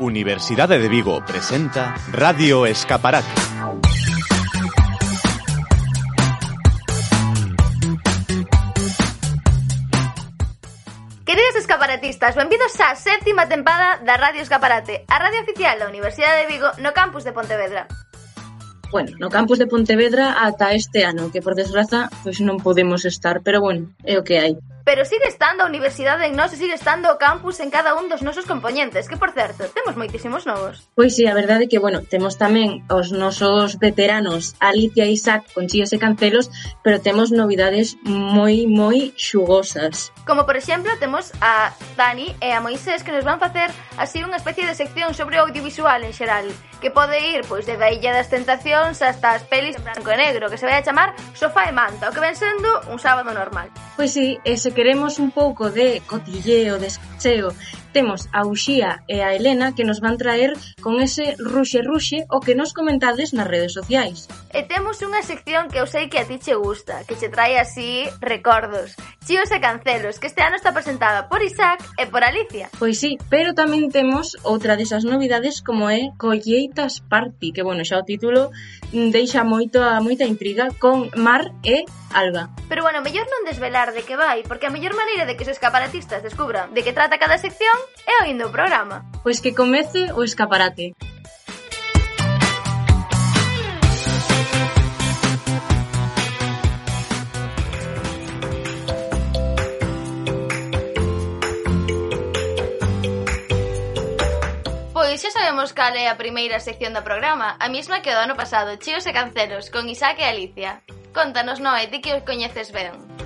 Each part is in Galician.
Universidade de Vigo presenta Radio Escaparate. Queridos escaparatistas, benvidos á sétima tempada da Radio Escaparate, a radio oficial da Universidade de Vigo no campus de Pontevedra. Bueno, no campus de Pontevedra ata este ano, que por desgraza pois non podemos estar, pero bueno, é o que hai pero sigue estando a universidade en nós e sigue estando o campus en cada un dos nosos componentes, que por certo, temos moitísimos novos. Pois si, sí, a verdade é que, bueno, temos tamén os nosos veteranos Alicia e Isaac con chíos e cancelos, pero temos novidades moi, moi xugosas. Como por exemplo, temos a Dani e a Moisés que nos van facer así unha especie de sección sobre o audiovisual en xeral, que pode ir pois de Illa das Tentacións hasta as pelis en branco e negro, que se vai a chamar Sofá e Manta, o que ven sendo un sábado normal. Pois si, sí, ese queremos un pouco de cotilleo, de escacheo temos a Uxía e a Elena que nos van traer con ese ruxe ruxe o que nos comentades nas redes sociais. E temos unha sección que eu sei que a ti che gusta, que che trae así recordos, chíos e cancelos, que este ano está presentada por Isaac e por Alicia. Pois sí, pero tamén temos outra desas novidades como é Colleitas Party, que bueno, xa o título deixa moito a moita intriga con Mar e Alba. Pero bueno, mellor non desvelar de que vai, porque a mellor maneira de que os escaparatistas descubran de que trata cada sección e oindo o programa. Pois que comece o escaparate. Pois xa sabemos cal é a primeira sección do programa, a mesma que o do ano pasado, Chíos e Cancelos, con Isaac e Alicia. Contanos, Noé, ti que os coñeces ben.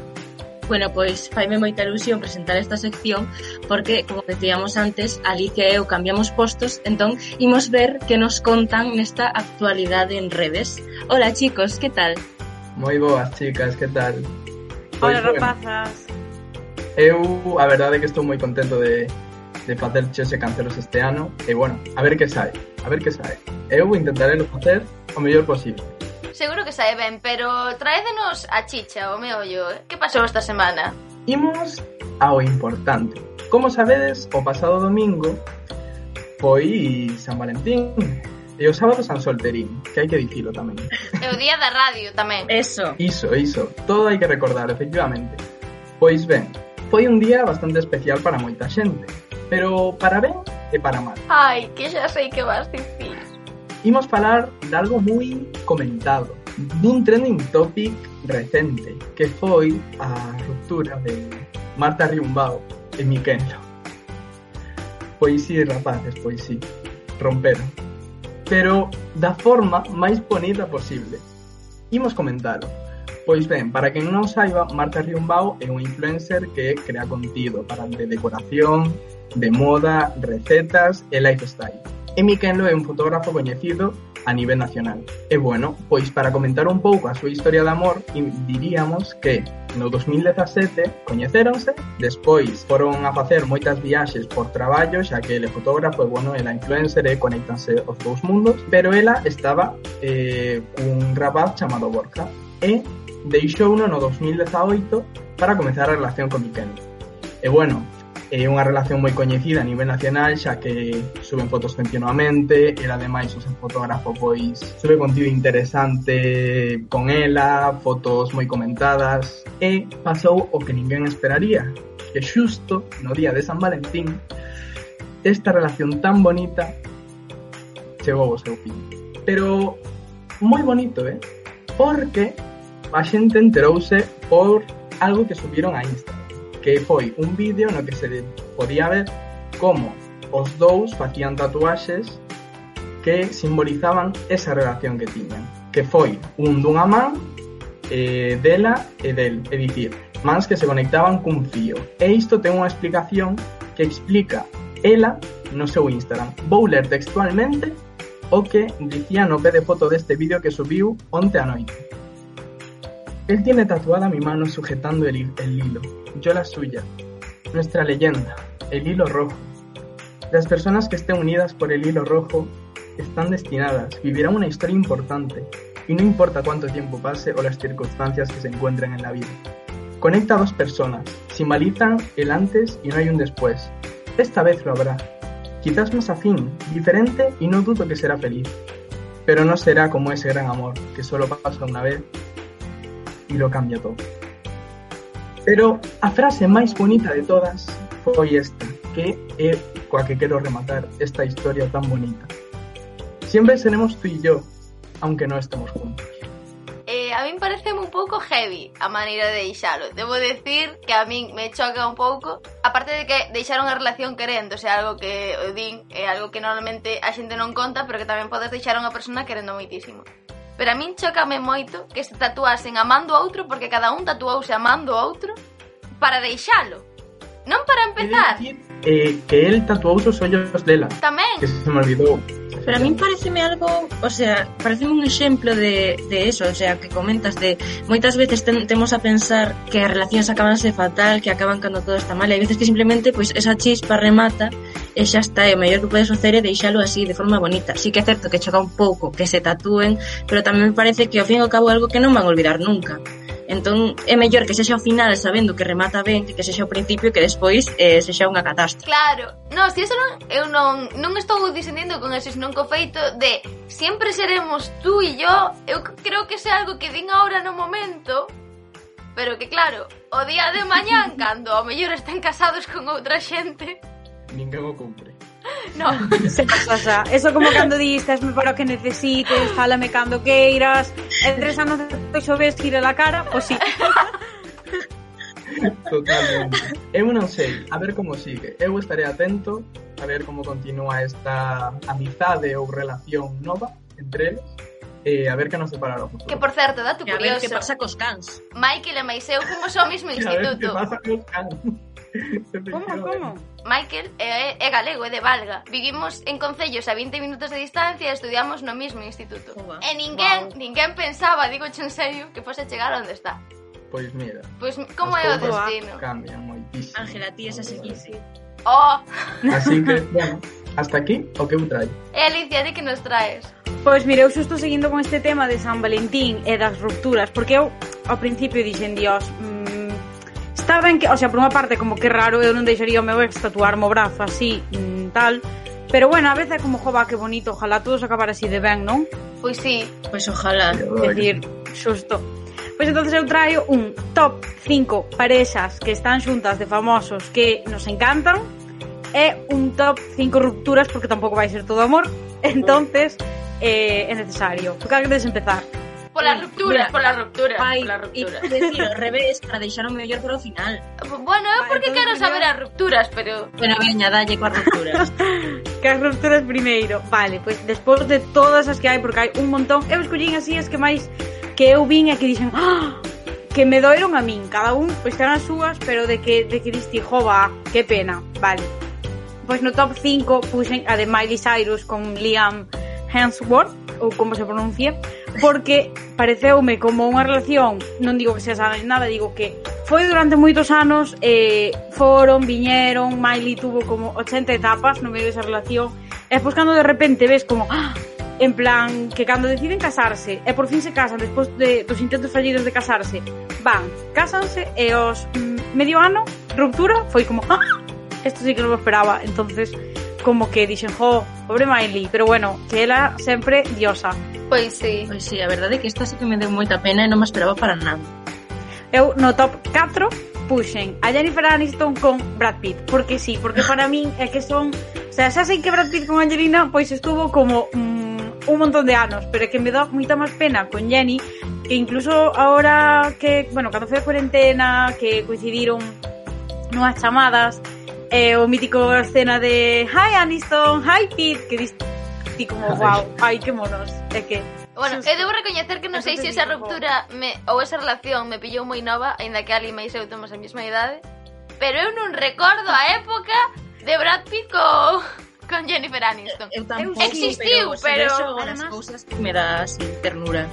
Bueno, pois faime moita ilusión presentar esta sección porque, como decíamos antes, Alicia e eu cambiamos postos, entón imos ver que nos contan nesta actualidade en redes. Hola chicos, que tal? Moi boas chicas, que tal? Pois, Hola bueno, rapazas. Eu, a verdade é que estou moi contento de, de facer chese Cancelos este ano e, bueno, a ver que sai, a ver que sai. Eu intentaré lo facer o mellor posible seguro que sae ben, pero traédenos a chicha, o meollo. Eh. Que pasou esta semana? Imos ao importante. Como sabedes, o pasado domingo foi San Valentín e o sábado San Solterín, que hai que dicilo tamén. E o día da radio tamén. Eso. Iso, iso. Todo hai que recordar, efectivamente. Pois ben, foi un día bastante especial para moita xente, pero para ben e para mal. Ai, que xa sei que vas dicir imos falar de algo moi comentado, dun trending topic recente, que foi a ruptura de Marta Riumbao e Miquelo. Pois sí, rapaces, pois sí, romperon. Pero da forma máis bonita posible. Imos comentalo. Pois ben, para quen non saiba, Marta Riumbao é un influencer que crea contido para de decoración, de moda, recetas e lifestyle E Miquelo é un fotógrafo coñecido a nivel nacional. E bueno, pois para comentar un pouco a súa historia de amor, diríamos que no 2017 coñeceronse, despois foron a facer moitas viaxes por traballo, xa que ele é fotógrafo e bueno, ela influencer e conectanse os dous mundos, pero ela estaba eh, cun rapaz chamado Borja e deixou no 2018 para comenzar a relación con Miquel. E bueno, É unha relación moi coñecida a nivel nacional xa que suben fotos continuamente e ademais o seu fotógrafo pois sube contido interesante con ela, ah, fotos moi comentadas. E pasou o que ninguén esperaría que xusto no día de San Valentín esta relación tan bonita chegou ao seu fin. Pero moi bonito, eh? porque a xente enterouse por algo que subieron a Instagram que foi un vídeo no que se podía ver como os dous facían tatuaxes que simbolizaban esa relación que tiñan, que foi un dunha man eh, dela e del, é dicir, mans que se conectaban cun fío. E isto ten unha explicación que explica ela no seu Instagram. Vou ler textualmente o que dicía no pé de foto deste vídeo que subiu onte a noite. Él tiene tatuada mi mano sujetando el, hi- el hilo, yo la suya. Nuestra leyenda, el hilo rojo. Las personas que estén unidas por el hilo rojo están destinadas, vivirán una historia importante, y no importa cuánto tiempo pase o las circunstancias que se encuentren en la vida. Conecta a dos personas, simbalizan el antes y no hay un después. Esta vez lo habrá. Quizás más afín, diferente y no dudo que será feliz. Pero no será como ese gran amor, que solo pasa una vez e lo cambia todo. Pero a frase máis bonita de todas foi esta, que é coa que quero rematar esta historia tan bonita. Siempre seremos tú y yo, aunque no estemos juntos. Eh, a min parece un pouco heavy a maneira de deixalo. Debo decir que a min me choca un pouco, aparte de que deixaron a relación querendo, o sea, algo que o din é eh, algo que normalmente a xente non conta, pero que tamén podes deixar a unha persona querendo moitísimo. Pero a min chocame moito que se tatuasen amando a outro porque cada un tatuouse amando a outro para deixalo. Non para empezar. Decir, eh, que el tatuou os ollos dela. Tamén. Que se me olvidou. Pero a min pareceme algo, o sea, pareceme un exemplo de, de eso, o sea, que comentas de moitas veces ten, temos a pensar que as relacións acabanse fatal, que acaban cando todo está mal, e hai veces que simplemente pois pues, esa chispa remata e xa está, e o mellor que podes facer é deixalo así, de forma bonita. Sí que é certo que choca un pouco, que se tatúen, pero tamén me parece que ao fin e ao cabo é algo que non van olvidar nunca. Entón, é mellor que sexa o final sabendo que remata ben, que, que sexa o principio que despois eh, sexa unha catástrofe. Claro. No, si eso non, eu non, non estou disendendo con eso, senón co feito de sempre seremos tú e yo, eu creo que é algo que din ahora no momento, pero que claro, o día de mañán, cando ao mellor están casados con outra xente, ninguén o compre. No, se pasa. Eso como cando dis, me para o que necesites, fálame cando queiras, en tres anos depois o ves tira la cara, pois sí. Totalmente. Eu non sei, a ver como sigue. Eu estaré atento a ver como continúa esta amizade ou relación nova entre eles e a ver que nos separa o futuro. Que por certo, dato curioso. E a ver que pasa cos cans. Michael e Maiseu fomos ao mesmo instituto. a ver que pasa cos cans. Como, como? Michael é, é galego, é de Valga. Vivimos en concellos a 20 minutos de distancia e estudiamos no mismo instituto. Uba. E ninguén, wow. ninguén pensaba, digo en serio, que fose chegar onde está. Pois mira. Pois como é o destino? Cambia moitísimo. Ángela, ti esa seguinte. Oh. Así que, bueno, hasta aquí o que eu traio. E Alicia, de que nos traes? Pois mire, eu estou seguindo con este tema de San Valentín e das rupturas, porque eu ao principio dixen, Dios, mmm, está ben que, o sea, por unha parte como que raro, eu non deixaría o meu ex tatuarme o brazo así, mm, tal, pero bueno, a veces como jova que bonito, ojalá todos acabar así de ben, non? Pois sí. Pois ojalá. É dicir, xusto. Pois entonces eu traio un top 5 parexas que están xuntas de famosos que nos encantan e un top 5 rupturas porque tampouco vai ser todo amor, entonces eh, é necesario. Por que queres empezar? pola ruptura, pola ruptura, Pai, pola ruptura. E decir ao revés para deixar o mellor para o final. Bueno, é porque quero saber as rupturas, pero... Bueno, veña, dalle coas rupturas. que as rupturas primeiro. Vale, pois pues, despois de todas as que hai, porque hai un montón, eu escollín así as que máis que eu vin e que dixen... ¡Ah! que me doeron a min, cada un pois eran as súas, pero de que de que diste, jova, que pena, vale. Pois no top 5 puxen a de Miley Cyrus con Liam Hemsworth, ou como se pronuncia, porque pareceume como unha relación, non digo que se sabe nada, digo que foi durante moitos anos, eh, foron, viñeron, Miley tuvo como 80 etapas no medio desa relación, e pois cando de repente ves como, ah, en plan, que cando deciden casarse e por fin se casan despois de, dos intentos fallidos de casarse, van, casanse e os mm, medio ano, ruptura, foi como, ah, esto sí que non me esperaba, entonces como que dixen, jo, pobre Miley, pero bueno, que ela sempre diosa. Pois sí. Pois sí, a verdade é que isto sí que me deu moita pena e non me esperaba para nada. Eu no top 4 puxen a Jennifer Aniston con Brad Pitt, porque sí, porque para min é que son, o sea, xa sei que Brad Pitt con Angelina pois estuvo como mm, un montón de anos, pero é que me dá moita máis pena con Jenny, que incluso ahora que, bueno, cando foi a cuarentena, que coincidiron nunhas chamadas, eh, o mítico escena de Hi Aniston, hi Pete, que diste ti como wow, ai que monos, é que Bueno, eu debo recoñecer que non sei se esa ruptura me, ou esa relación me pillou moi nova, aínda que Ali e eu temos a mesma idade, pero eu non recordo a época de Brad Pitt co con Jennifer Aniston. Eh, eh, eu, eu tampouco, existiu, pero, pero, pero... Además, cousas que me dá así ternura.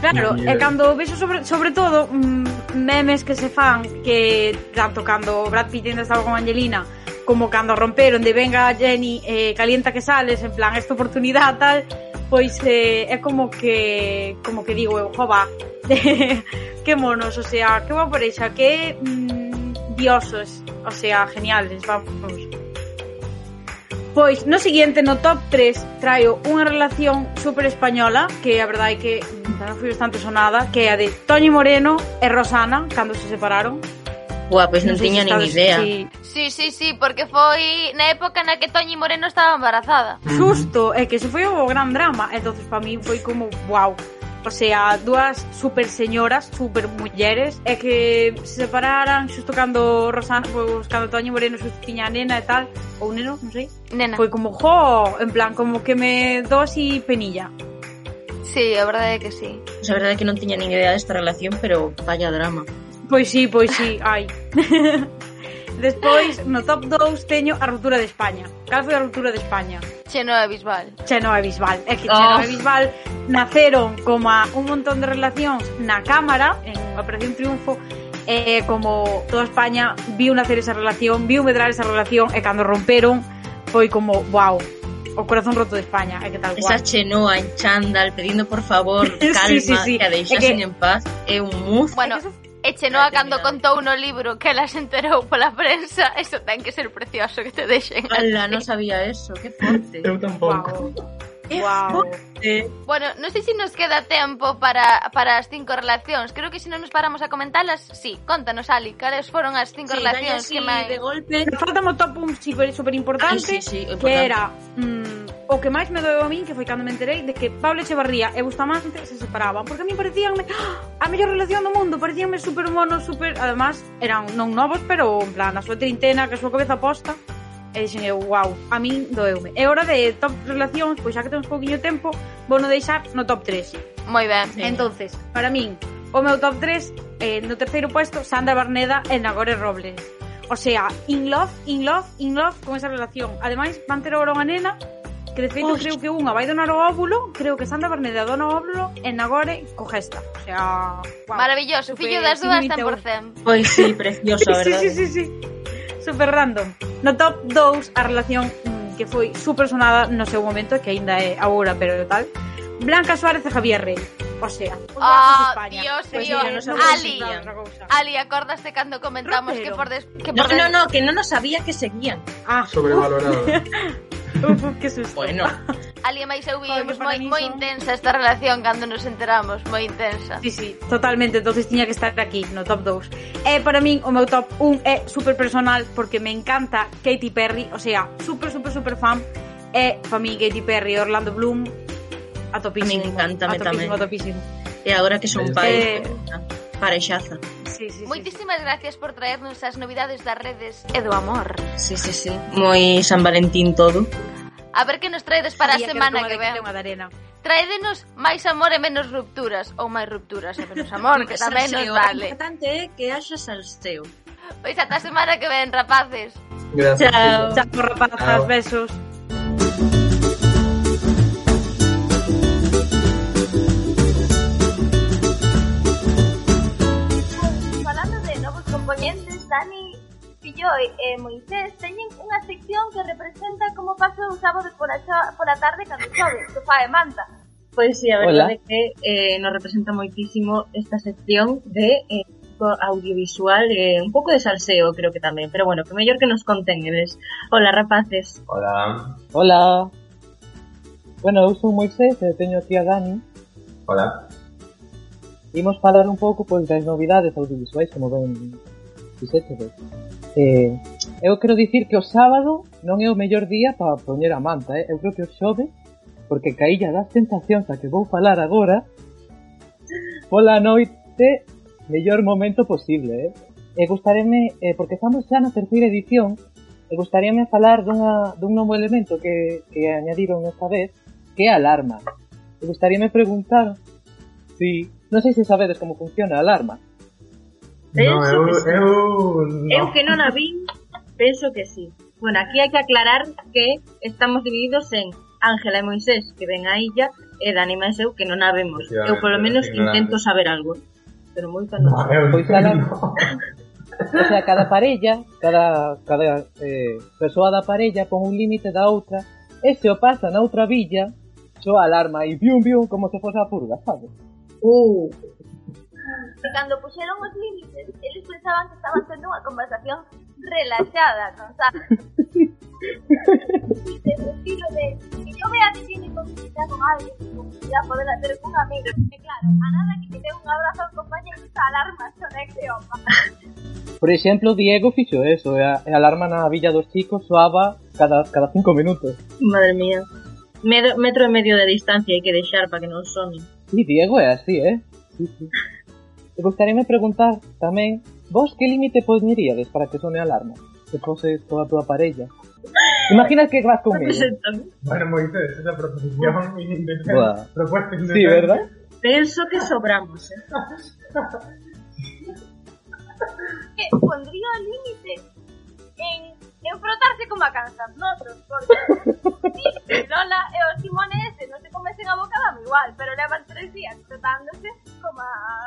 Claro, e cando vexo sobre, sobre todo mm, memes que se fan que tanto cando Brad Pitt ainda estaba con Angelina como cando romperon de venga Jenny eh, calienta que sales en plan esta oportunidad tal pois eh, é como que como que digo eu, jova que monos, o sea, que boa parexa que mm, diosos o sea, geniales, vamos Pois, no siguiente, no top 3, traio unha relación super española, que a verdade é que tamén foi bastante sonada, que é a de Toñi Moreno e Rosana, cando se separaron. Buah, pois non, non tiña nin idea. Si... Sí, sí, sí, porque foi na época na que Toñi Moreno estaba embarazada. Xusto, é que se foi o gran drama, entonces para mí foi como, wow, pasea dúas super señoras, super mulleres, e que se separaran xusto cando Rosana, pois, cando Toño Moreno xusto tiña nena e tal, ou neno, non sei. Nena. Foi como, jo, en plan, como que me dou así penilla. Sí, a verdade é que sí. Pois a verdade é que non tiña nin idea desta relación, pero vaya drama. Pois sí, pois sí, ai. Despois, no top 2 teño a ruptura de España. Cal foi a ruptura de España? Chenoa Bisbal. Chenoa Bisbal. É que oh. Chenoa oh. Bisbal naceron como a un montón de relacións na Cámara, en Operación Triunfo, e como toda España viu nacer esa relación, viu medrar esa relación, e cando romperon foi como, wow, o corazón roto de España, é que tal cual. Esa Chenoa en chándal pedindo por favor calma, sí, sí, sí. que a deixasen é que... en paz, é un muz. Bueno, E chenoa cando contou no libro que ela se enterou pola prensa, eso ten que ser precioso que te deixen. Ala, non sabía eso, que forte. Eu tampouco. Wow. Wow. Bueno, non sei se nos queda tempo para, para as cinco relacións. Creo que se non nos paramos a comentalas, sí. Contanos, Ali, cales foron as cinco sí, relacións que máis... de golpe... Falta mo top un super, super importante, Ay, sí, sí, importante. que era... Mm, o que máis me doeu a min, que foi cando me enterei, de que Pablo Echevarría e Bustamante se separaban. Porque a mí parecíanme ¡Ah! a mellor relación do mundo, parecíanme super monos, super... Además, eran non novos, pero en plan, a súa trintena, que a súa cabeza posta. E dixen eu, wow, a min doeume. É hora de top relacións, pois xa que temos pouquiño tempo, vou no deixar no top 3. Moi ben. Sí. Entonces, para min, o meu top 3, eh, no terceiro puesto, Sandra Barneda e Nagore Robles. O sea, in love, in love, in love con esa relación. Ademais, van ter agora unha nena que de feito Oxe. creo que unha vai donar o óvulo, creo que Sandra Barneda dona o óvulo e Nagore cogesta. O sea, wow, maravilloso, super, fillo das dúas 100%. Pois pues sí, precioso, verdad. sí, sí, sí, sí super random. No top 2 a relación mm, que foi super sonada no seu momento, que aínda é agora, pero tal. Blanca Suárez e Javier Rey. O sea, oh, España. Dios, pues Dios, mira, no Ali, Ali, acordaste cando comentamos Rotero. que por, des, que no, por des... no, no, que no nos sabía que seguían. Ah. Sobrevalorado. Uf, que susto. Bueno. Ali e máis eu vivimos moi, moi intensa esta relación cando nos enteramos, moi intensa. Sí, sí, totalmente, entonces tiña que estar aquí no top 2. E eh, para min o meu top 1 é super personal porque me encanta Katy Perry, o sea, super, super, super fan. E para min Katy Perry, Orlando Bloom, Atopísimo. Me encanta atopísimo, tamén. Atopísimo. E agora que son pai, eh... parexaza. Sí, sí, Moitísimas sí. gracias por traernos as novidades das redes e do amor. Sí, sí, sí. Moi San Valentín todo. A ver que nos traedes para Sabía a semana que, que ven. Traedenos máis amor e menos rupturas ou máis rupturas e menos amor, que tamén nos vale. O importante é que haxa salseo. Pois ata a semana que ven, rapaces. Gracias. Chao, Chao rapazas, Chao. besos. Dani Pilloi e eh, Moisés teñen unha sección que representa como paso un sábado pola, pola tarde cando chove, que fa e manta. Pois pues, sí, a verdade é que eh, nos representa moitísimo esta sección de eh, audiovisual, eh, un pouco de salseo creo que tamén, pero bueno, que mellor que nos conten eles. Hola rapaces. Hola. Hola. Bueno, eu sou Moisés eh, e teño aquí a Dani. Hola. Imos falar un pouco pois das novidades audiovisuais, como ven ben fixetes. Eh, eu quero dicir que o sábado non é o mellor día para poñer a manta, eh? Eu creo que o xove, porque ca illa das tentacións a que vou falar agora, pola noite, mellor momento posible, eh? E gustaréme, eh, porque estamos xa na terceira edición, e gustaríame falar dunha, dun novo elemento que, que añadiron esta vez, que é a alarma. E gustaríame preguntar si... Non sei se sabedes como funciona a alarma. No, Penso eu, que sí. eu, no. Eu que non a vin, penso que sí. Bueno, aquí hai que aclarar que estamos divididos en Ángela e Moisés, que ven a illa, e Dani máis eu, que non a vemos. Eu, polo menos, intento saber algo. Pero moito non. No, eu Pois non. ala- O sea, cada parella, cada, cada eh, persoa da parella pon un límite da outra e se o pasa na outra villa soa alarma e bium bium como se fose a purga, sabes? Uh, E cando puxeron os límites, eles pensaban que estaban tendo unha conversación relaxada, non sabes? de estilo de que yo vea que tiene complicidad con alguien, complicidad poder hacer con un amigo. E claro, a nada que te dé un abrazo ao compañero, esa alarma creoma. Por exemplo, Diego fixo eso, alarma na villa dos chicos soaba cada, cada cinco minutos. madre mía. Metro, metro e medio de distancia hai que deixar para que non sonen. E Diego é así, eh? Sí, sí. E gustaríame preguntar tamén, vos que límite poñeríades para que sone a alarma? Se fose toda a túa parella. Imagina que vas. Preséntame. Bueno, Moisés, esa proposición indecente. Buah. Propuesta indecente. Sí, ¿verdad? Penso que sobramos, eh. Que pondría o límite en, en frotarse como a cansas nosotros, porque sí, Lola e o Simone ese non se comecen a boca dame igual, pero levan tres días frotándose como a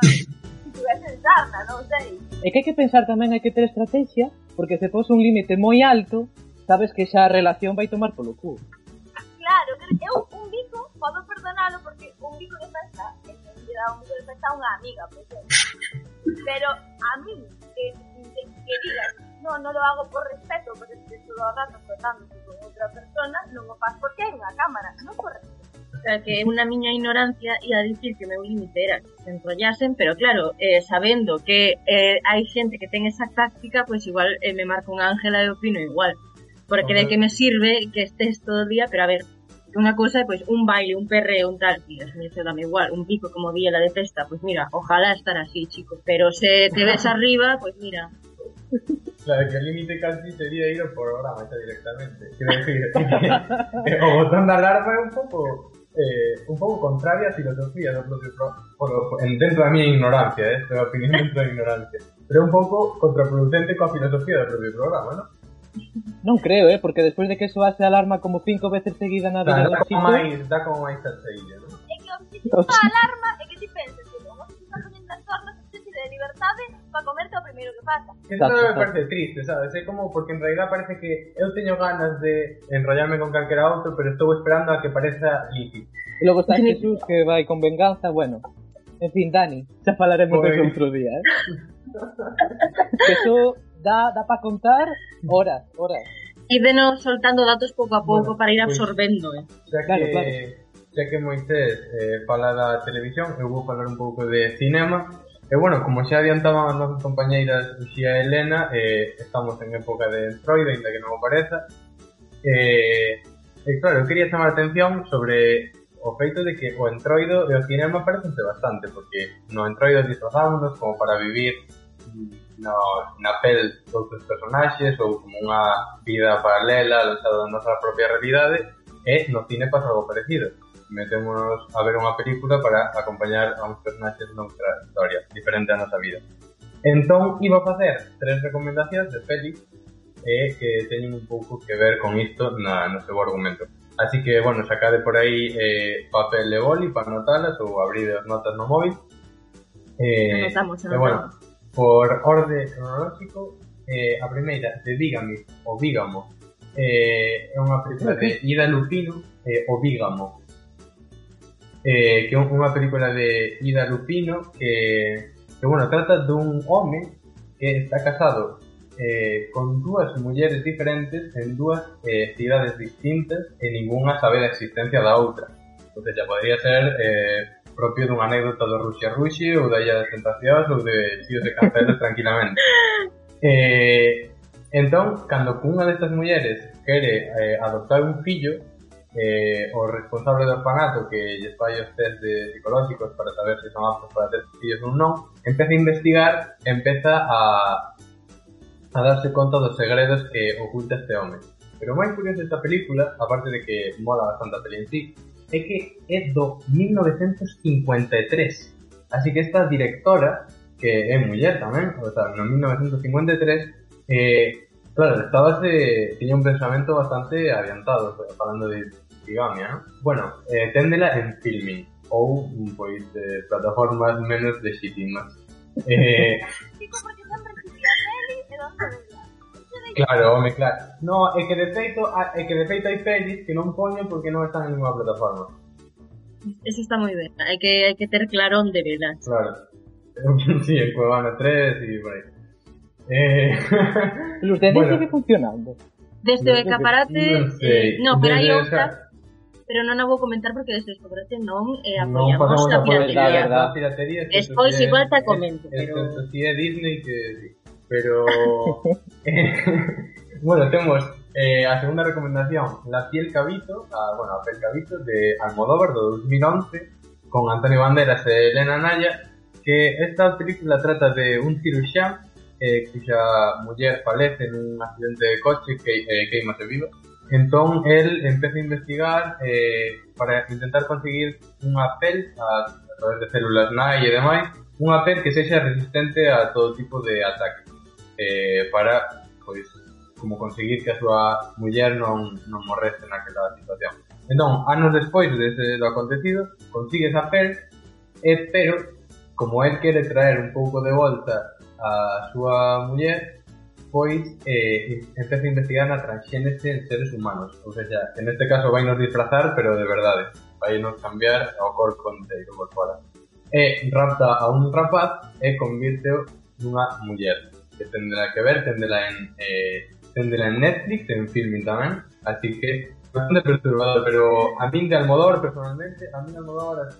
poder sentarna, non sei. E que hai que pensar tamén, hai que ter estrategia, porque se pose un límite moi alto, sabes que xa a relación vai tomar polo cu. Claro, eu un bico podo perdonalo porque un bico de festa, en realidad, un bico de festa a unha amiga, por exemplo. Pero a mí, que, que, que digas, no, non lo hago por respeto, porque estoy todo o rato con outra persona, non o faz porque hai unha cámara, non por respeto. O sea, que unha miña ignorancia ia dicir que o meu límite era que se enrollasen, pero claro, eh, sabendo que eh, hai xente que ten esa táctica, pois igual eh, me marco un ángela e opino igual. Porque de que me sirve que estés todo o día, pero a ver, unha cousa é pois un baile, un perreo, un tal, me eso dame igual, un pico como vía la de festa, pois mira, ojalá estar así, chico, pero se te ves arriba, pois mira, Claro, que el límite casi sería ir ao programa directamente. Quero decir, o botón de alarma un pouco eh, un pouco contraria filosofía do propio pro, por, por, en, dentro da miña ignorancia, eh, esta é a opinión dentro da ignorancia. Pero un pouco contraproducente coa filosofía do propio programa, non? Non creo, eh, porque despois de que soase a alarma como cinco veces seguida na vida dá dos como máis, dá como máis salseilla, non? É que o da alarma é que ti penses que como se está poniendo as tornas, te de liberdade para comerte o primeiro que pasa. Eso me parece triste, sabes? É como porque en realidad parece que eu teño ganas de enrollarme con calquera outro, pero estou esperando a que pareza lícito. e logo está Jesús que vai con venganza, bueno. En fin, Dani, xa falaremos Pois. de outro día, eh? eso dá, dá para contar horas, horas. ídenos soltando datos pouco a pouco Bueno, para ir absorbendo, eh. Xa Claro, que, claro. xa que Moisés eh, fala da televisión, eu vou falar un pouco de cinema. E bueno, como xa adiantaban as nosa compañeiras Lucía Elena, eh, estamos en época de Android, ainda que non o pareza. Eh, e claro, eu quería chamar a atención sobre o feito de que o entroido e o cinema parecense bastante, porque no entroido disfrazámonos como para vivir no, na pel outros personaxes ou como unha vida paralela lanzada da nosa propia realidade e no cine pasa algo parecido metémonos a ver unha película para acompañar a uns personaxes noutra historia diferente a nosa vida. Entón iba a facer tres recomendacións de pelis e que teñen un pouco que ver con isto na, no seu argumento. Así que, bueno, sacade por aí eh, papel e boli para anotalas ou abride as notas no móvil. Eh, Anotamos, e bueno, anotamos. por orde cronolóxico, eh, a primeira de Dígame o Vígamo eh, é unha película de Ida Lupino eh, o Vígamo eh, que é unha película de Ida Lupino que, que bueno, trata dun home que está casado eh, con dúas mulleres diferentes en dúas eh, cidades distintas e ninguna sabe da existencia da outra entonces ya podría ser eh, propio dunha anécdota do Rusia Rusi ou da Illa das Tentacións ou de Chíos de Cancelos tranquilamente. Eh, entón, cando cunha destas mulleres quere eh, adoptar un fillo eh, o responsable do orfanato que lles fai os test de psicológicos para saber se son aptos para ter fillos ou non empeza a investigar empeza a a darse conta dos segredos que oculta este home pero o máis curioso desta película aparte de que mola bastante a peli en sí é que é do 1953 así que esta directora que é muller tamén o sea, no 1953 eh, Claro, estabase, tiña un pensamento bastante adiantado, falando de bigamia, ¿no? Bueno, eh, téndela en filming, ou, pois, eh, plataformas menos legítimas. Eh, Claro, home, claro. No, é que de feito, a- é que de feito hai pelis que non poño porque non están en ninguna plataforma. Eso está moi ben. Hai que, hai que ter claro onde velas. Claro. sí, en Cuevana 3 y por ahí. Eh... Los de Bueno. sigue funcionando. Desde o Non, escaparate... non sei. eh, no, pero hai Desde outra, esa- pero non a vou comentar porque desde o escaparate non eh, Non apoiamos pasamos a a piratería. la verdad. la piratería. Despois si igual te comento, es- pero- si é Disney que sí. Pero... eh, bueno, temos eh, a segunda recomendación, La piel cabito, a, bueno, a piel cabito de Almodóvar do 2011 con Antonio Banderas e Elena Naya que esta película trata de un ciruxán eh, cuxa muller falece nun accidente de coche que eh, queimase viva. Entón, el empeza a investigar eh, para intentar conseguir unha pel a, a través de células nai e demais, unha pel que sexa resistente a todo tipo de ataque eh, para, pois, como conseguir que a súa muller non, non morrese naquela situación. Entón, anos despois dese do acontecido, consigue esa pel, e, eh, pero, como el quere traer un pouco de volta a súa muller pois eh, empeza a investigar na transxénese en seres humanos. Ou seja, en este caso vai nos disfrazar pero de verdade vai nos cambiar ao corpo inteiro por fora e rapta a un rapaz e convirteo nunha muller que tendrá que ver, tendela en eh, tendela en Netflix, en filming tamén así que bastante perturbado pero a min de Almodóvar personalmente a min de Almodóvar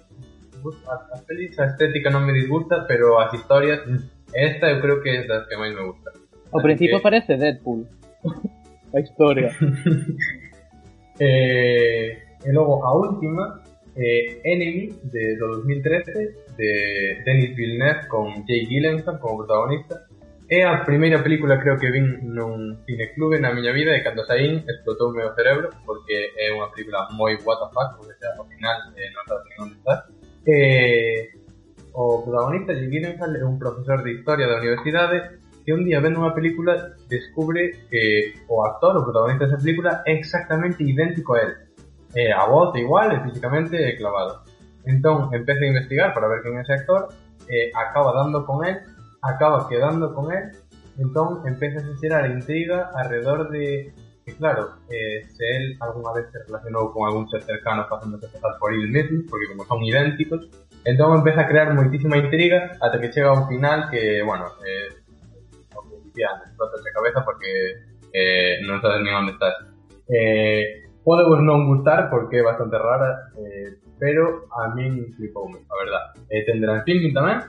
as, as, pelis, estética non me disgusta pero as historias, esta eu creo que é das que máis me gusta Así principio que- parece Deadpool. a historia. Eh, e logo a última eh, Enemy de, do 2013 de Denis Villeneuve con Jake Gyllenhaal como protagonista é a primeira película creo que vin nun cineclube na miña vida e cando saín explotou o meu cerebro porque é unha película moi what the fuck porque xa, ao final eh, non sabes nin onde estás eh, o protagonista Jake Gyllenhaal é un profesor de historia da universidade que un día vendo unha película descubre que o actor, o protagonista desa película é exactamente idéntico a él. Eh, a voz igual físicamente clavado. Entón empeza a investigar para ver quen é ese actor eh, acaba dando con él acaba quedando con él entón empeza a xerar intriga alrededor de que claro, eh, se él algunha vez se relacionou con algún ser cercano facéndose pasar por él mesmo, porque como son idénticos entón empeza a crear moitísima intriga ata que chega a un final que, bueno eh, o que dicía antes, a cabeza porque eh, non sabes nin onde estás eh, pode vos gustar porque é bastante rara eh, pero a min flipoume, a verdad. Eh, tendrá en filming tamén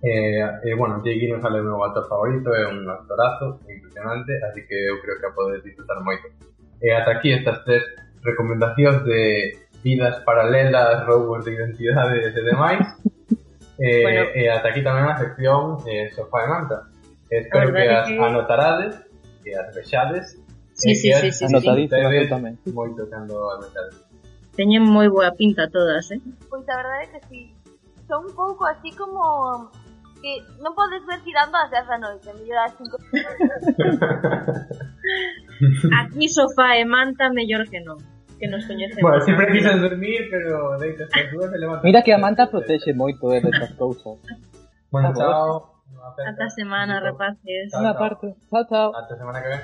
eh, eh, bueno, Jake Gyllenhaal é o meu actor favorito é un actorazo impresionante así que eu creo que a podes disfrutar moito e ata aquí estas tres recomendacións de vidas paralelas, roubos de identidades e demais. eh, bueno. Eh, e ata aquí tamén a sección eh, Sofá e Manta. Espero que as que... anotarades, e as vexades, sí, e sí, que as sí, sí, anotadísimas tamén. Moito cando as vexades. Teñen moi boa pinta todas, eh? Pois a verdade é que sí. Son un pouco así como que non podes ver tirando as 10 da noite, mellor as 5. Aquí sofá e manta mellor que non que nos coñecemos. Bueno, si precisas dormir, pero deito estas dúas e levantas. Mira que a manta protexe moito eh, de estas cousas. Bueno, chao. chao. Ata semana, chao. rapaces. Unha parte. Chao, chao. Ata semana que ven.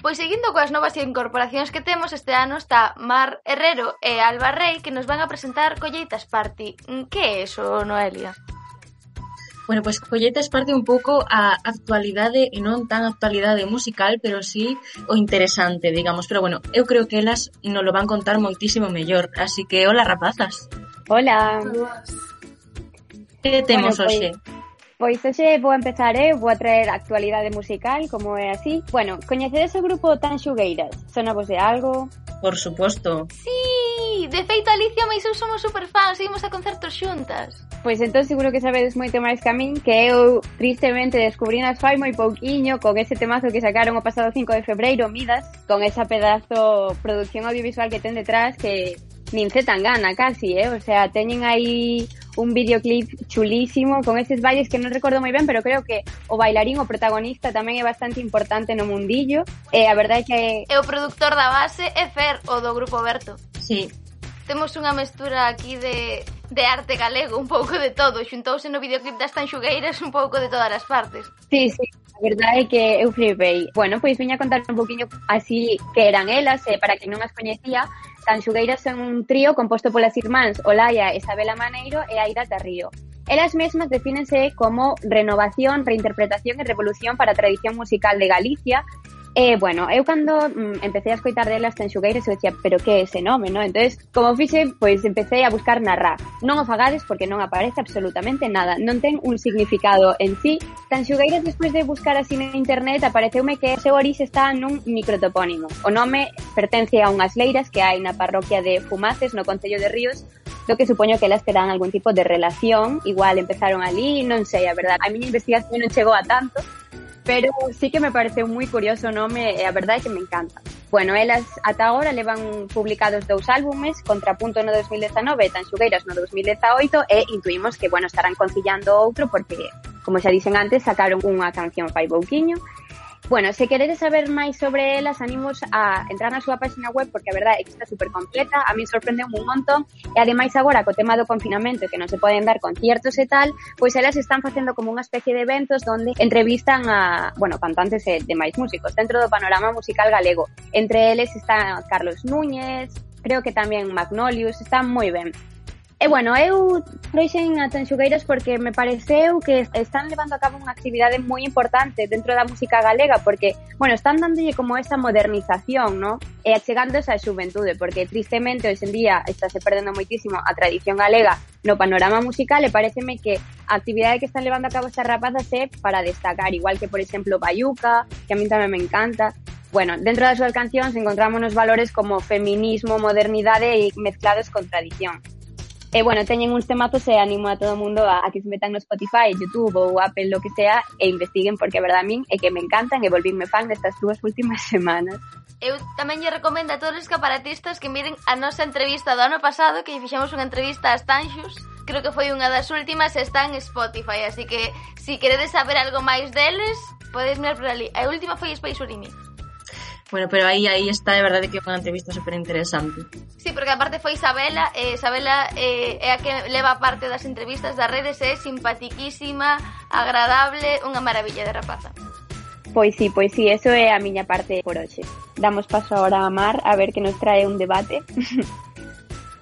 Pois seguindo coas novas incorporacións que temos este ano está Mar Herrero e Alba Rey que nos van a presentar Colleitas Party. Mm, que é eso, Noelia? Bueno, pois pues, colletes parte un pouco a actualidade e non tan actualidade musical, pero sí o interesante, digamos. Pero bueno, eu creo que elas nos lo van contar moitísimo mellor. Así que, hola, rapazas. Hola. Que temos bueno, pues, hoxe? Pois hoxe vou empezar eh? vou a traer a actualidade musical, como é así. Bueno, coñecedes o grupo Tan Xugueiras? Sona vos de algo? Por suposto. Sí, de feito Alicia mais eu somos superfans, seguimos a concertos xuntas. Pois entón seguro que sabedes moito máis que a min, que eu tristemente descubrinas fai moi pouquiño con ese temazo que sacaron o pasado 5 de febreiro, Midas, con esa pedazo producción audiovisual que ten detrás que nin se tan gana casi, eh? O sea, teñen aí un videoclip chulísimo con estes bailes que non recordo moi ben, pero creo que o bailarín, o protagonista tamén é bastante importante no mundillo. Eh, e a verdade é que E o productor da base é Fer, o do grupo Berto. Sí. Temos unha mestura aquí de de arte galego, un pouco de todo. Xuntouse no videoclip das Tanxugueiras un pouco de todas as partes. Sí, sí, a verdade é que eu flipei. Bueno, pois viña a contar un poquinho así que eran elas, eh, para que non as coñecía, Tanxugueiras son un trío composto polas irmáns Olaya, Isabela Maneiro e Aida Tarrío. Elas mesmas defínense como renovación, reinterpretación e revolución para a tradición musical de Galicia, Eh, bueno, eu cando mm, empecé a escoitar delas en Xugueiras eu dicía, pero que é ese nome, non? Entón, como fixe, pois empecé a buscar na RA. Non o fagades porque non aparece absolutamente nada, non ten un significado en sí. Tan Xugueiras, despois de buscar así na internet, apareceume que o seu orix está nun microtopónimo. O nome pertence a unhas leiras que hai na parroquia de Fumaces, no Concello de Ríos, do que supoño que elas terán algún tipo de relación, igual empezaron ali, non sei, a verdad. A miña investigación non chegou a tanto, Pero sí que me pareceu moi curioso o nome e a verdade é que me encanta. Bueno, elas ata agora levan publicados dous álbumes, Contrapunto no 2019 e Tanxugueiras no 2018 e intuimos que, bueno, estarán conciliando outro porque, como xa dicen antes, sacaron unha canción fai bouquiño Bueno, se queredes saber máis sobre elas, animos a entrar na súa página web porque a verdade é que está super completa, a mí sorprendeu un montón e ademais agora co tema do confinamento que non se poden dar conciertos e tal, pois elas están facendo como unha especie de eventos donde entrevistan a, bueno, cantantes e demais músicos dentro do panorama musical galego. Entre eles está Carlos Núñez, creo que tamén Magnolius, está moi ben. E bueno, eu trouxen a Tanxugueiras porque me pareceu que están levando a cabo unha actividade moi importante dentro da música galega porque, bueno, están dándolle como esa modernización, ¿no? E achegando esa xuventude, porque tristemente hoxe en día está se perdendo moitísimo a tradición galega no panorama musical e pareceme que a actividade que están levando a cabo estas rapazas é para destacar, igual que, por exemplo, Bayuca, que a mí tamén me encanta, Bueno, dentro das súas cancións encontramos valores como feminismo, modernidade e mezclados con tradición. E bueno, teñen uns temazos e animo a todo mundo a, a que se metan no Spotify, Youtube ou Apple, lo que sea, e investiguen, porque a verdade a min é que me encantan e volvínme fan destas dúas últimas semanas. Eu tamén lle recomendo a todos os caparatistas que miren a nosa entrevista do ano pasado, que fixemos unha entrevista a Stanxus, creo que foi unha das últimas, está en Spotify, así que se si queredes saber algo máis deles, podes mirar por ali. A última foi Space Urimi. Bueno, pero aí aí está de verdade que é unha entrevista super interesante. Sí, porque aparte foi Isabela, eh, Isabela eh, é a que leva parte das entrevistas das redes, é simpatiquísima, agradable, unha maravilla de rapaza. Pois sí, pois sí, eso é a miña parte por hoxe. Damos paso agora a Mar a ver que nos trae un debate.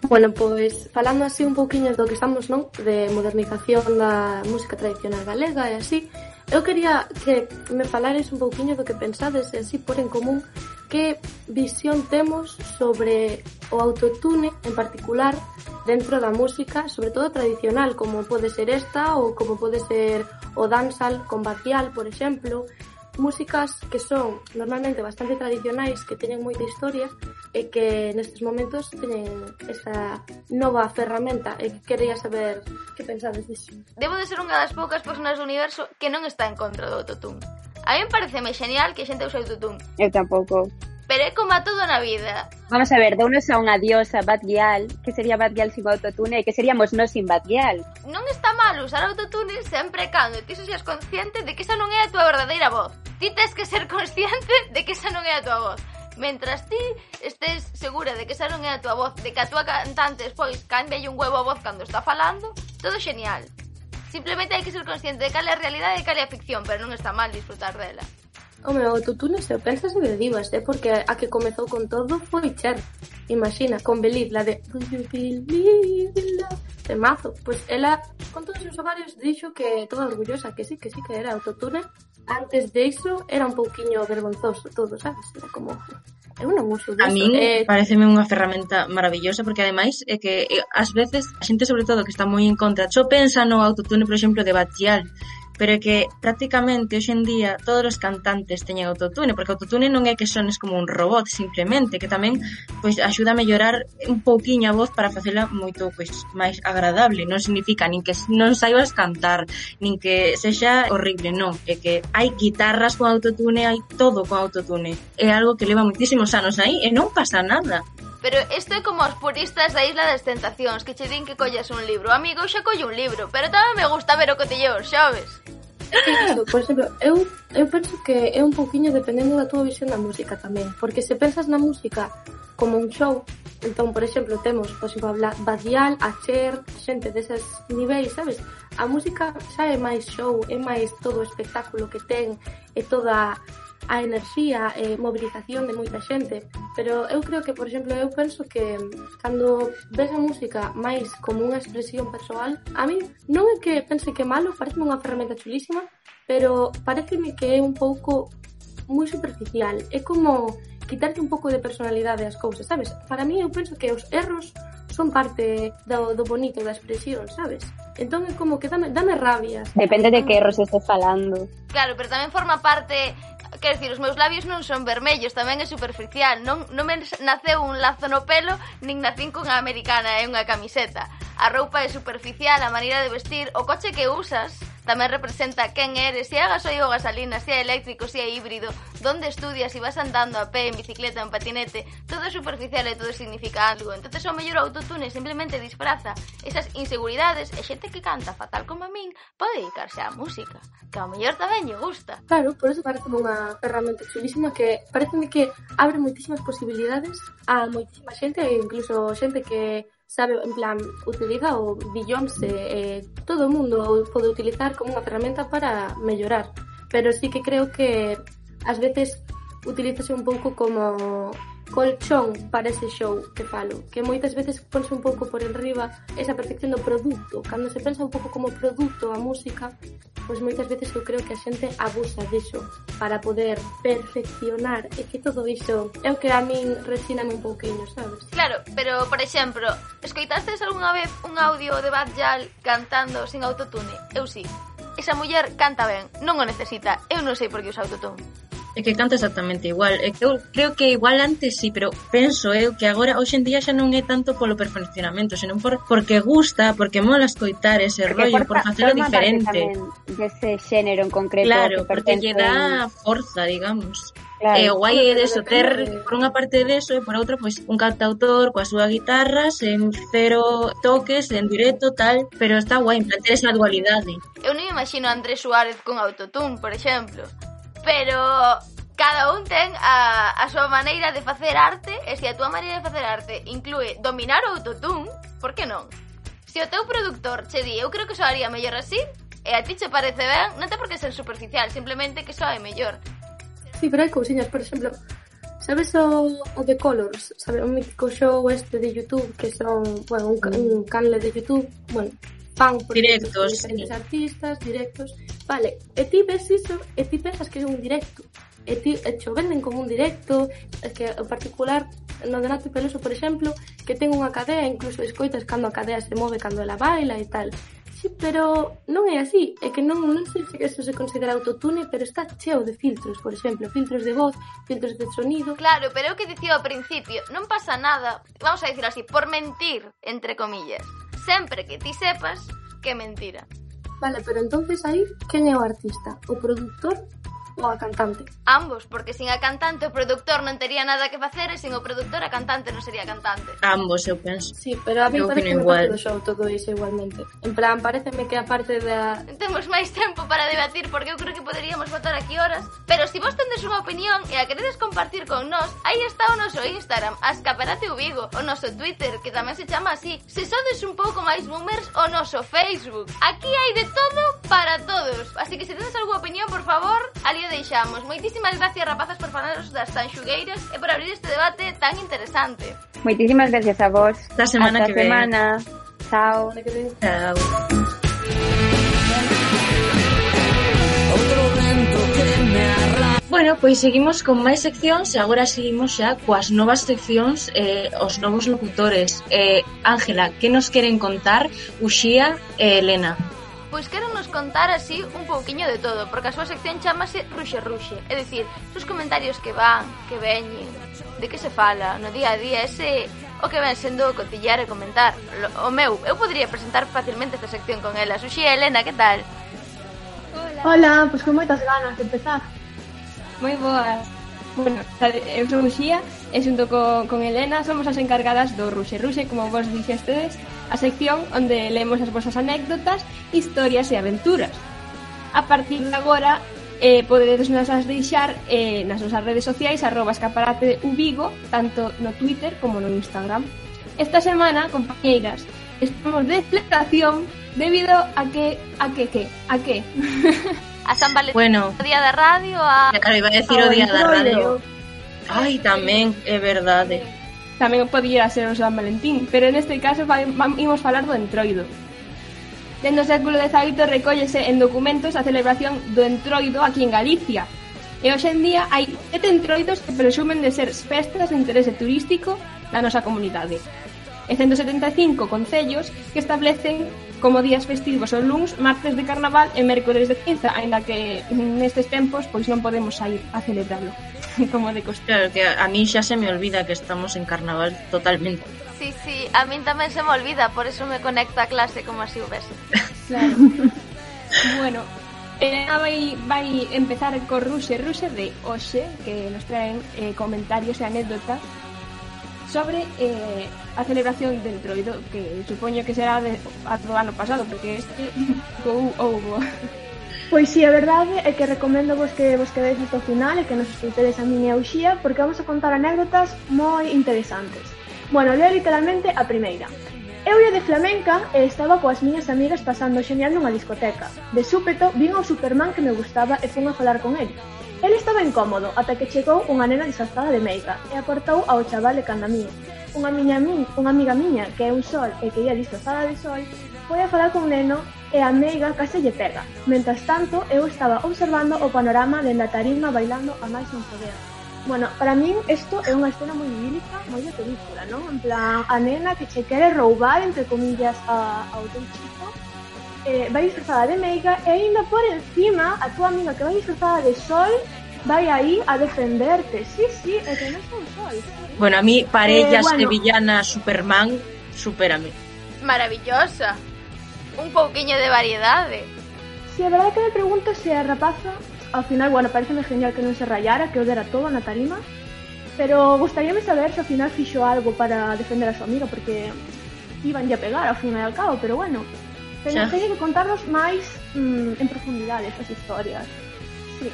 Bueno, pois falando así un pouquiño do que estamos, non? De modernización da música tradicional galega e así, Eu quería que me falares un pouquiño do que pensades e así por en común que visión temos sobre o autotune en particular dentro da música, sobre todo tradicional, como pode ser esta ou como pode ser o dancehall comercial, por exemplo, músicas que son normalmente bastante tradicionais, que teñen moita historia, e que nestes momentos teñen esa nova ferramenta e que quería saber que pensades disso. Debo de ser unha das poucas personas do universo que non está en contra do autotune. A mí pareceme genial que xente use autotune. Eu tampouco. Pero é como a todo na vida. Vamos a ver, dounos a unha diosa Bad Gyal, que sería Bad Gyal sin autotune e que seríamos nós sin Bad Gyal. Non está mal usar autotune sempre cando ti seas consciente de que esa non é a tua verdadeira voz. Ti tes que ser consciente de que esa non é a tua voz. Mentras ti estés segura de que esa non é a túa voz, de que a túa cantante despois cambia un huevo a voz cando está falando, todo genial. Simplemente hai que ser consciente de cal é a realidade e cal é a ficción, pero non está mal disfrutar dela. Home, o Tutú non se pénsase de divas, é eh? porque a que comezou con todo foi Cher. Imagina, con Believe, la de Do you believe in love? De mazo. Pois pues ela, con todos os ovarios, dixo que toda orgullosa, que sí, que sí que era autotune. Antes de iso, era un pouquiño vergonzoso todo, sabes? Era como, eu non uso. A min eh... pareceme unha ferramenta maravillosa porque ademais é que eh, ás veces a xente sobre todo que está moi en contra, só pensa no autotune, por exemplo, de Batial, pero é que prácticamente hoxe en día todos os cantantes teñen autotune, porque autotune non é que sones como un robot simplemente, que tamén pois axuda a mellorar un pouquiño a voz para facela moito pois máis agradable, non significa nin que non saibas cantar, nin que sexa horrible, non, é que hai guitarras con autotune, hai todo con autotune. É algo que leva moitísimos anos aí e non pasa nada. Pero isto é como os puristas da Isla das Tentacións Que che din que collas un libro Amigo, xa collo un libro Pero tamén me gusta ver o cotilleo, xoves Claro, por exemplo, eu, eu penso que é un pouquiño dependendo da túa visión da música tamén Porque se pensas na música como un show Entón, por exemplo, temos, por exemplo, a Badial, a Cher, xente deses niveis, sabes? A música xa é máis show, é máis todo o espectáculo que ten, é toda a enerxía e mobilización de moita xente pero eu creo que, por exemplo, eu penso que cando ves a música máis como unha expresión persoal a mí non é que pense que é malo parece unha ferramenta chulísima pero pareceme que é un pouco moi superficial é como quitarte un pouco de personalidade ás cousas, sabes? Para mí eu penso que os erros son parte do, do bonito, da expresión, sabes? Entón é como que dame, dame rabia. Depende de que entón erros estés falando. Claro, pero tamén forma parte quer dicir, os meus labios non son vermellos, tamén é superficial. Non, non me naceu un lazo no pelo, nin nacín cunha americana e unha camiseta. A roupa é superficial, a maneira de vestir, o coche que usas Tamén representa quen eres, se é gasoil ou gasolina, se é eléctrico, se é híbrido, donde estudias, se vas andando a pé, en bicicleta, en patinete, todo é superficial e todo significa algo. Entonces o mellor autotune simplemente disfraza esas inseguridades e xente que canta fatal como a min pode dedicarse á música, que ao mellor tamén lle gusta. Claro, por eso parece unha ferramenta chulísima que parece que abre moitísimas posibilidades a moitísima xente e incluso xente que sabe, en plan, utiliza o Beyoncé, eh, todo o mundo o pode utilizar como unha ferramenta para mellorar, pero sí que creo que ás veces utilízase un pouco como colchón para ese show que falo, que moitas veces ponse un pouco por enriba esa perfección do produto. Cando se pensa un pouco como produto a música, pois moitas veces eu creo que a xente abusa diso para poder perfeccionar e que todo iso é o que a min resíname un pouquiño, sabes? Claro, pero, por exemplo, escoitastes algunha vez un audio de Bad Yal cantando sin autotune? Eu sí. Esa muller canta ben, non o necesita. Eu non sei por que usa autotune é que canta exactamente igual. É que eu creo que igual antes sí, pero penso eu que agora hoxe en día xa non é tanto polo perfeccionamento, senón por, porque gusta, porque mola escoitar ese porque rollo, por facelo diferente. Ese xénero en concreto. Claro, porque lle dá forza, digamos. Claro, e o guai é deso, ter por unha parte deso e por outra pois un cantautor coa súa guitarra sen cero toques, en directo, tal, pero está guai, en plan, ter esa dualidade. Eu non imagino a Andrés Suárez con autotune, por exemplo pero cada un ten a, a súa maneira de facer arte e se a túa maneira de facer arte inclúe dominar o autotune, por que non? Se o teu productor che di, eu creo que soaría mellor así, e a ti che parece ben, non te por que ser superficial, simplemente que soa mellor. Sí, pero hai cousiñas, por exemplo, sabes o, o The Colors, sabes o mítico show este de YouTube que son, bueno, un, un canle de YouTube, bueno, fan por directos, diferentes sí. artistas, directos. Vale, e ti ves iso e ti pensas que é un directo. E ti e cho venden como un directo, que en particular no de Nato Peloso, por exemplo, que ten unha cadea, incluso escoitas cando a cadea se move, cando ela baila e tal. Sí, pero non é así, é que non, non sei se eso se considera autotune, pero está cheo de filtros, por exemplo, filtros de voz, filtros de sonido. Claro, pero é o que dicía ao principio, non pasa nada, vamos a dicir así, por mentir, entre comillas sempre que ti sepas que é mentira. Vale, pero entonces aí, quen é o artista? O produtor Ou a cantante. Ambos, porque sin a cantante o produtor non tería nada que facer e sin o produtor a cantante non sería cantante. Ambos, eu penso. Sí, pero a mí parece igual. do show todo iso igualmente. En plan, pareceme que a parte da... Temos máis tempo para debatir porque eu creo que poderíamos votar aquí horas. Pero se si vos tendes unha opinión e a queredes compartir con nós, aí está o noso Instagram, Ascaparate Ubigo, o noso Twitter, que tamén se chama así. Se sodes un pouco máis boomers, o noso Facebook. Aquí hai de todo para todos. Así que se tedes algunha opinión, por favor, ali deixamos. Moitísimas gracias, rapazas, por falarnos das Sanxugueiras e por abrir este debate tan interesante. Moitísimas gracias a vos. Hasta semana Hasta que semana. Ven. Chao. Chao. Bueno, pois seguimos con máis seccións e agora seguimos xa coas novas seccións eh, os novos locutores. Ángela, eh, Ángela, que nos queren contar Uxía e Elena? Pois quero nos contar así un pouquiño de todo, porque a súa sección chamase Ruxe Ruxe, é dicir, os comentarios que van, que veñen, de que se fala no día a día, ese o que ven sendo cotillar e comentar. O meu, eu podría presentar facilmente esta sección con ela. Suxi Elena, que tal? Hola, Hola pois pues con moitas ganas de empezar. Moi boas. Bueno, eu sou Uxía e xunto co, con Elena somos as encargadas do Ruxe Ruxe, como vos dixestedes, a sección onde lemos as vosas anécdotas, historias e aventuras. A partir de agora, eh, podedes nos as deixar eh, nas nosas redes sociais, arroba escaparate ubigo, tanto no Twitter como no Instagram. Esta semana, compañeiras, estamos de celebración debido a que, a que, que, a que... a San Valentín, bueno, o Día da Radio, a... Claro, iba a decir o Día da Radio. Ay, tamén, é verdade. Tamén podía ser o San Valentín, pero neste caso imos falar do entroido. Dende o século XVIII recóllese en documentos a celebración do entroido aquí en Galicia. E hoxe en día hai sete entroidos que presumen de ser festas de interese turístico na nosa comunidade. E 175 concellos que establecen como días festivos os luns, martes de carnaval e mércores de cinza, aínda que nestes tempos pois non podemos sair a celebrarlo. como de costear, que a, a mí xa se me olvida que estamos en carnaval totalmente. Sí, sí, a min tamén se me olvida, por eso me conecto a clase como así ves. Claro. bueno, eh, vai, vai empezar co Ruxe, Ruse de Oxe, que nos traen eh, comentarios e anécdotas sobre eh, a celebración del Troido, que supoño que será de, a do ano pasado, porque este pouco houbo. Oh, Pois si, sí, a verdade é que recomendo vos que vos quededes hasta o final e que nos escutedes a min e a Uxía porque vamos a contar anécdotas moi interesantes. Bueno, leo literalmente a primeira. Eu ia de flamenca e estaba coas miñas amigas pasando xenial nunha discoteca. De súpeto, vin ao Superman que me gustaba e fun a falar con ele. El estaba incómodo ata que chegou unha nena disfrazada de meiga e aportou ao chaval de candamín. Unha miña min, unha amiga miña que é un sol e que ia disfrazada de sol, foi a falar con neno e a meiga case lle pega. Mentras tanto, eu estaba observando o panorama dende a tarima bailando a máis non poder. Bueno, para min isto é unha escena moi idílica, moi de película, non? En plan, a nena que che quere roubar, entre comillas, a, ao teu chico, eh, vai disfrazada de meiga e ainda por encima a túa amiga que vai disfrazada de sol vai aí a defenderte. Sí, sí, é que non son sol. Bueno, a mí parellas eh, bueno, de villana Superman supérame. Maravillosa un pouquiño de variedade. Si, a verdade que me pregunto se a rapaza, ao final, bueno, pareceme genial que non se rayara, que o dera todo na tarima, pero gustaríame saber se ao final fixo algo para defender a súa amiga, porque iban a pegar ao final e ao cabo, pero bueno, teño, teño que contarnos máis mm, en profundidade estas historias. Sí.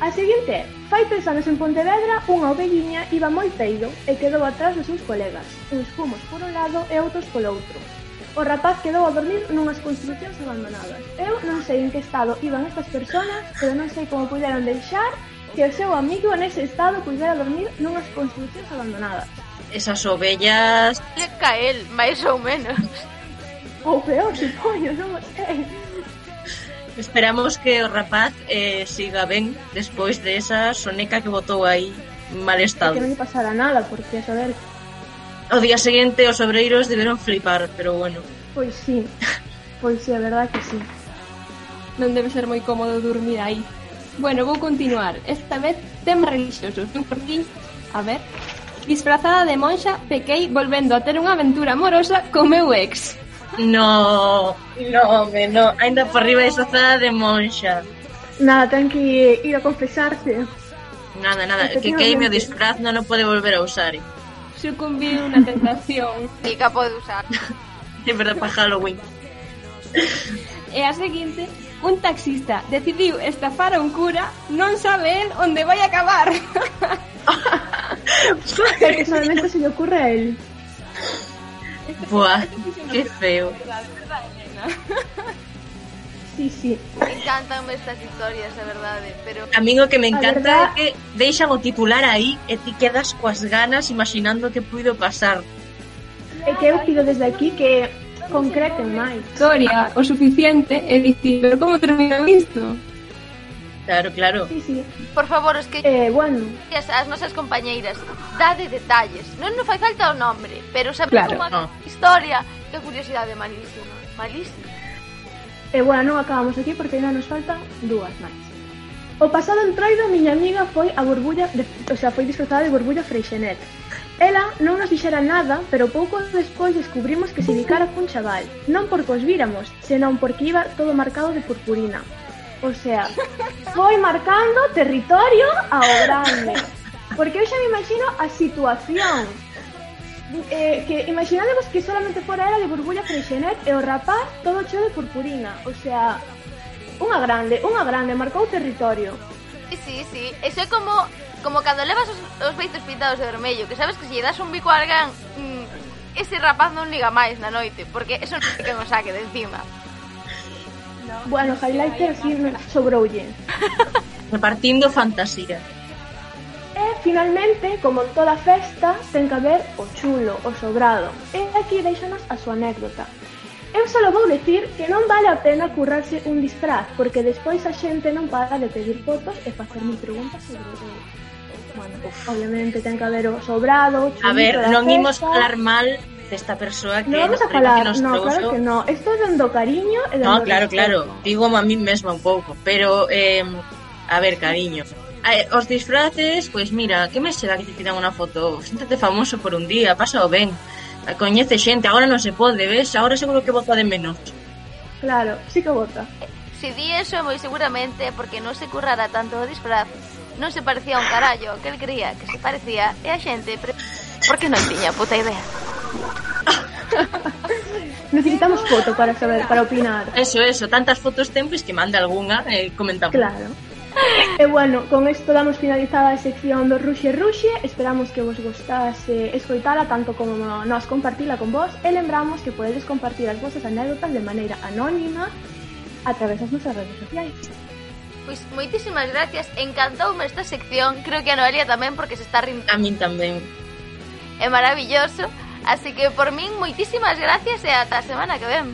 A seguinte, fai tres anos en Pontevedra, unha ovelliña iba moi peido e quedou atrás dos seus colegas, uns fumos por un lado e outros polo outro. O rapaz quedou a dormir nunhas construcións abandonadas. Eu non sei en que estado iban estas persoas, pero non sei como puderon deixar que o seu amigo nese estado pudera dormir nunhas construcións abandonadas. Esas ovellas... É cael, máis ou menos. Ou peor, supoño, non sei. Esperamos que o rapaz eh, siga ben despois de esa soneca que botou aí mal estado. Que non lle pasara nada, porque, a saber, Ao día seguinte os obreiros deberon flipar, pero bueno. Pois sí, pois sí, a verdad que sí. Non debe ser moi cómodo dormir aí. Bueno, vou continuar. Esta vez temas religiosos. Un fin, a ver... Disfrazada de monxa, pequei volvendo a ter unha aventura amorosa co meu ex. No, no, me no. Ainda por riba disfrazada de monxa. Nada, ten que ir a confesarse. Nada, nada, que queime o disfraz non o pode volver a usar. Eh? sucumbiu unha tentación. Nica pode usar. É verdad, para Halloween. E a seguinte, un taxista decidiu estafar a un cura, non sabe el onde vai acabar. Porque solamente se lle ocurre a él. Buah, que feo. ¿verdad, verdad, sí, sí. Me encantan estas historias, a verdade, eh, pero A min o que me encanta verdad... é que deixan o titular aí e ti quedas coas ganas imaginando que puido pasar. É que eu pido desde aquí que concreten máis. Historia o suficiente e dicir, pero como terminou isto? Claro, claro. Sí, sí. Por favor, es que eh, bueno. as, as nosas compañeiras, dade detalles. Non nos fai falta o nombre, pero saber claro, como no. historia, que curiosidade malísima, malísima. E bueno, non acabamos aquí porque ainda nos faltan dúas máis. O pasado entroido miña amiga foi a burbulla, de, o sea, foi disfrazada de burbulla Freixenet. Ela non nos dixera nada, pero pouco despois descubrimos que se dedicara cun chaval. Non porque os víramos, senón porque iba todo marcado de purpurina. O sea, foi marcando territorio ao grande. Porque eu xa me imagino a situación eh, que imaginadevos que solamente fora era de burbulla freixenet e o rapaz todo cheo de purpurina, o sea, unha grande, unha grande, marcou territorio. Sí, sí, sí, eso é como como cando levas os, os peitos pintados de vermello, que sabes que se lle das un bico a alguén, mm, ese rapaz non liga máis na noite, porque eso non é que nos saque de encima. No, bueno, highlighter sí, sobroulle. Repartindo fantasía. Finalmente, como en toda festa, ten que haber o chulo, o sobrado. E aquí deixanos a súa anécdota. Eu só vou dicir que non vale a pena currarse un disfraz, porque despois a xente non para de pedir fotos e facerme preguntas sobre o bueno, obviamente ten que haber o sobrado, o A ver, non festa. imos falar mal desta persoa que, non vamos a falar, que nos no, trouxo. claro que no. Esto é dando cariño e dando No, claro, respeto. claro. Digo a mí mesma un pouco, pero eh, a ver, cariño, eh, os disfraces, pois mira, que me será que te tiran unha foto? Séntate famoso por un día, pasa o ben. Coñece xente, agora non se pode, ves? Agora seguro que vota de menos. Claro, sí que vota. Si di eso, moi seguramente porque non se currara tanto o disfraz, non se parecía un carallo que el creía que se parecía e a xente pre... porque non tiña puta idea. Necesitamos foto para saber, para opinar. Eso, eso, tantas fotos ten, pois que manda algunha e eh, comentamos. Claro. E bueno, con isto damos finalizada a sección do Ruxe Ruxe. Esperamos que vos gostase escoitala tanto como nós compartila con vos. E lembramos que podedes compartir as vosas anécdotas de maneira anónima a través das nosas redes sociais. Pois moitísimas gracias, encantoume esta sección. Creo que a Noelia tamén porque se está rindo. A min tamén. É maravilloso. Así que por min moitísimas gracias e ata a semana que ven.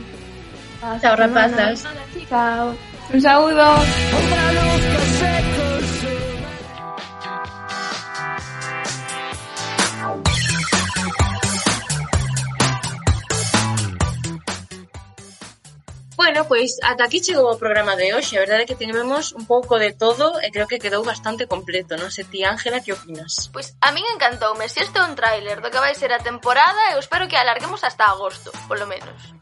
Hasta Chao rapazas. Chao. Un saúdo. Un luz pois ata aquí chegou o programa de hoxe. A verdade é que tivemos un pouco de todo e creo que quedou bastante completo. Non sei ti, Ángela, que opinas? Pois a min encantoume. Se este é un tráiler do que vai ser a temporada, eu espero que alarguemos hasta agosto, polo menos.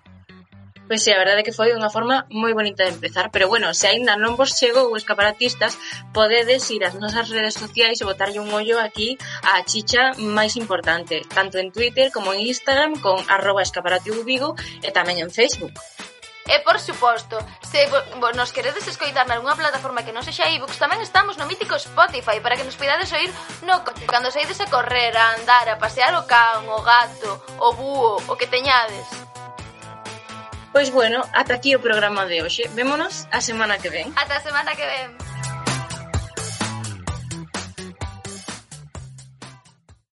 Pois sí, a verdade é que foi unha forma moi bonita de empezar, pero bueno, se aínda non vos chegou os escaparatistas, podedes ir ás nosas redes sociais e botarlle un ollo aquí á chicha máis importante, tanto en Twitter como en Instagram con arroba escaparatiubigo e tamén en Facebook. E por suposto, se vo, nos queredes escoitar nalgúna plataforma que non sexa iVoox, tamén estamos no mítico Spotify para que nos poidades oír no coche cando saides a correr, a andar, a pasear o can, o gato, o búho, o que teñades. Pois bueno, ata aquí o programa de hoxe. Vémonos a semana que ven. Ata a semana que ven.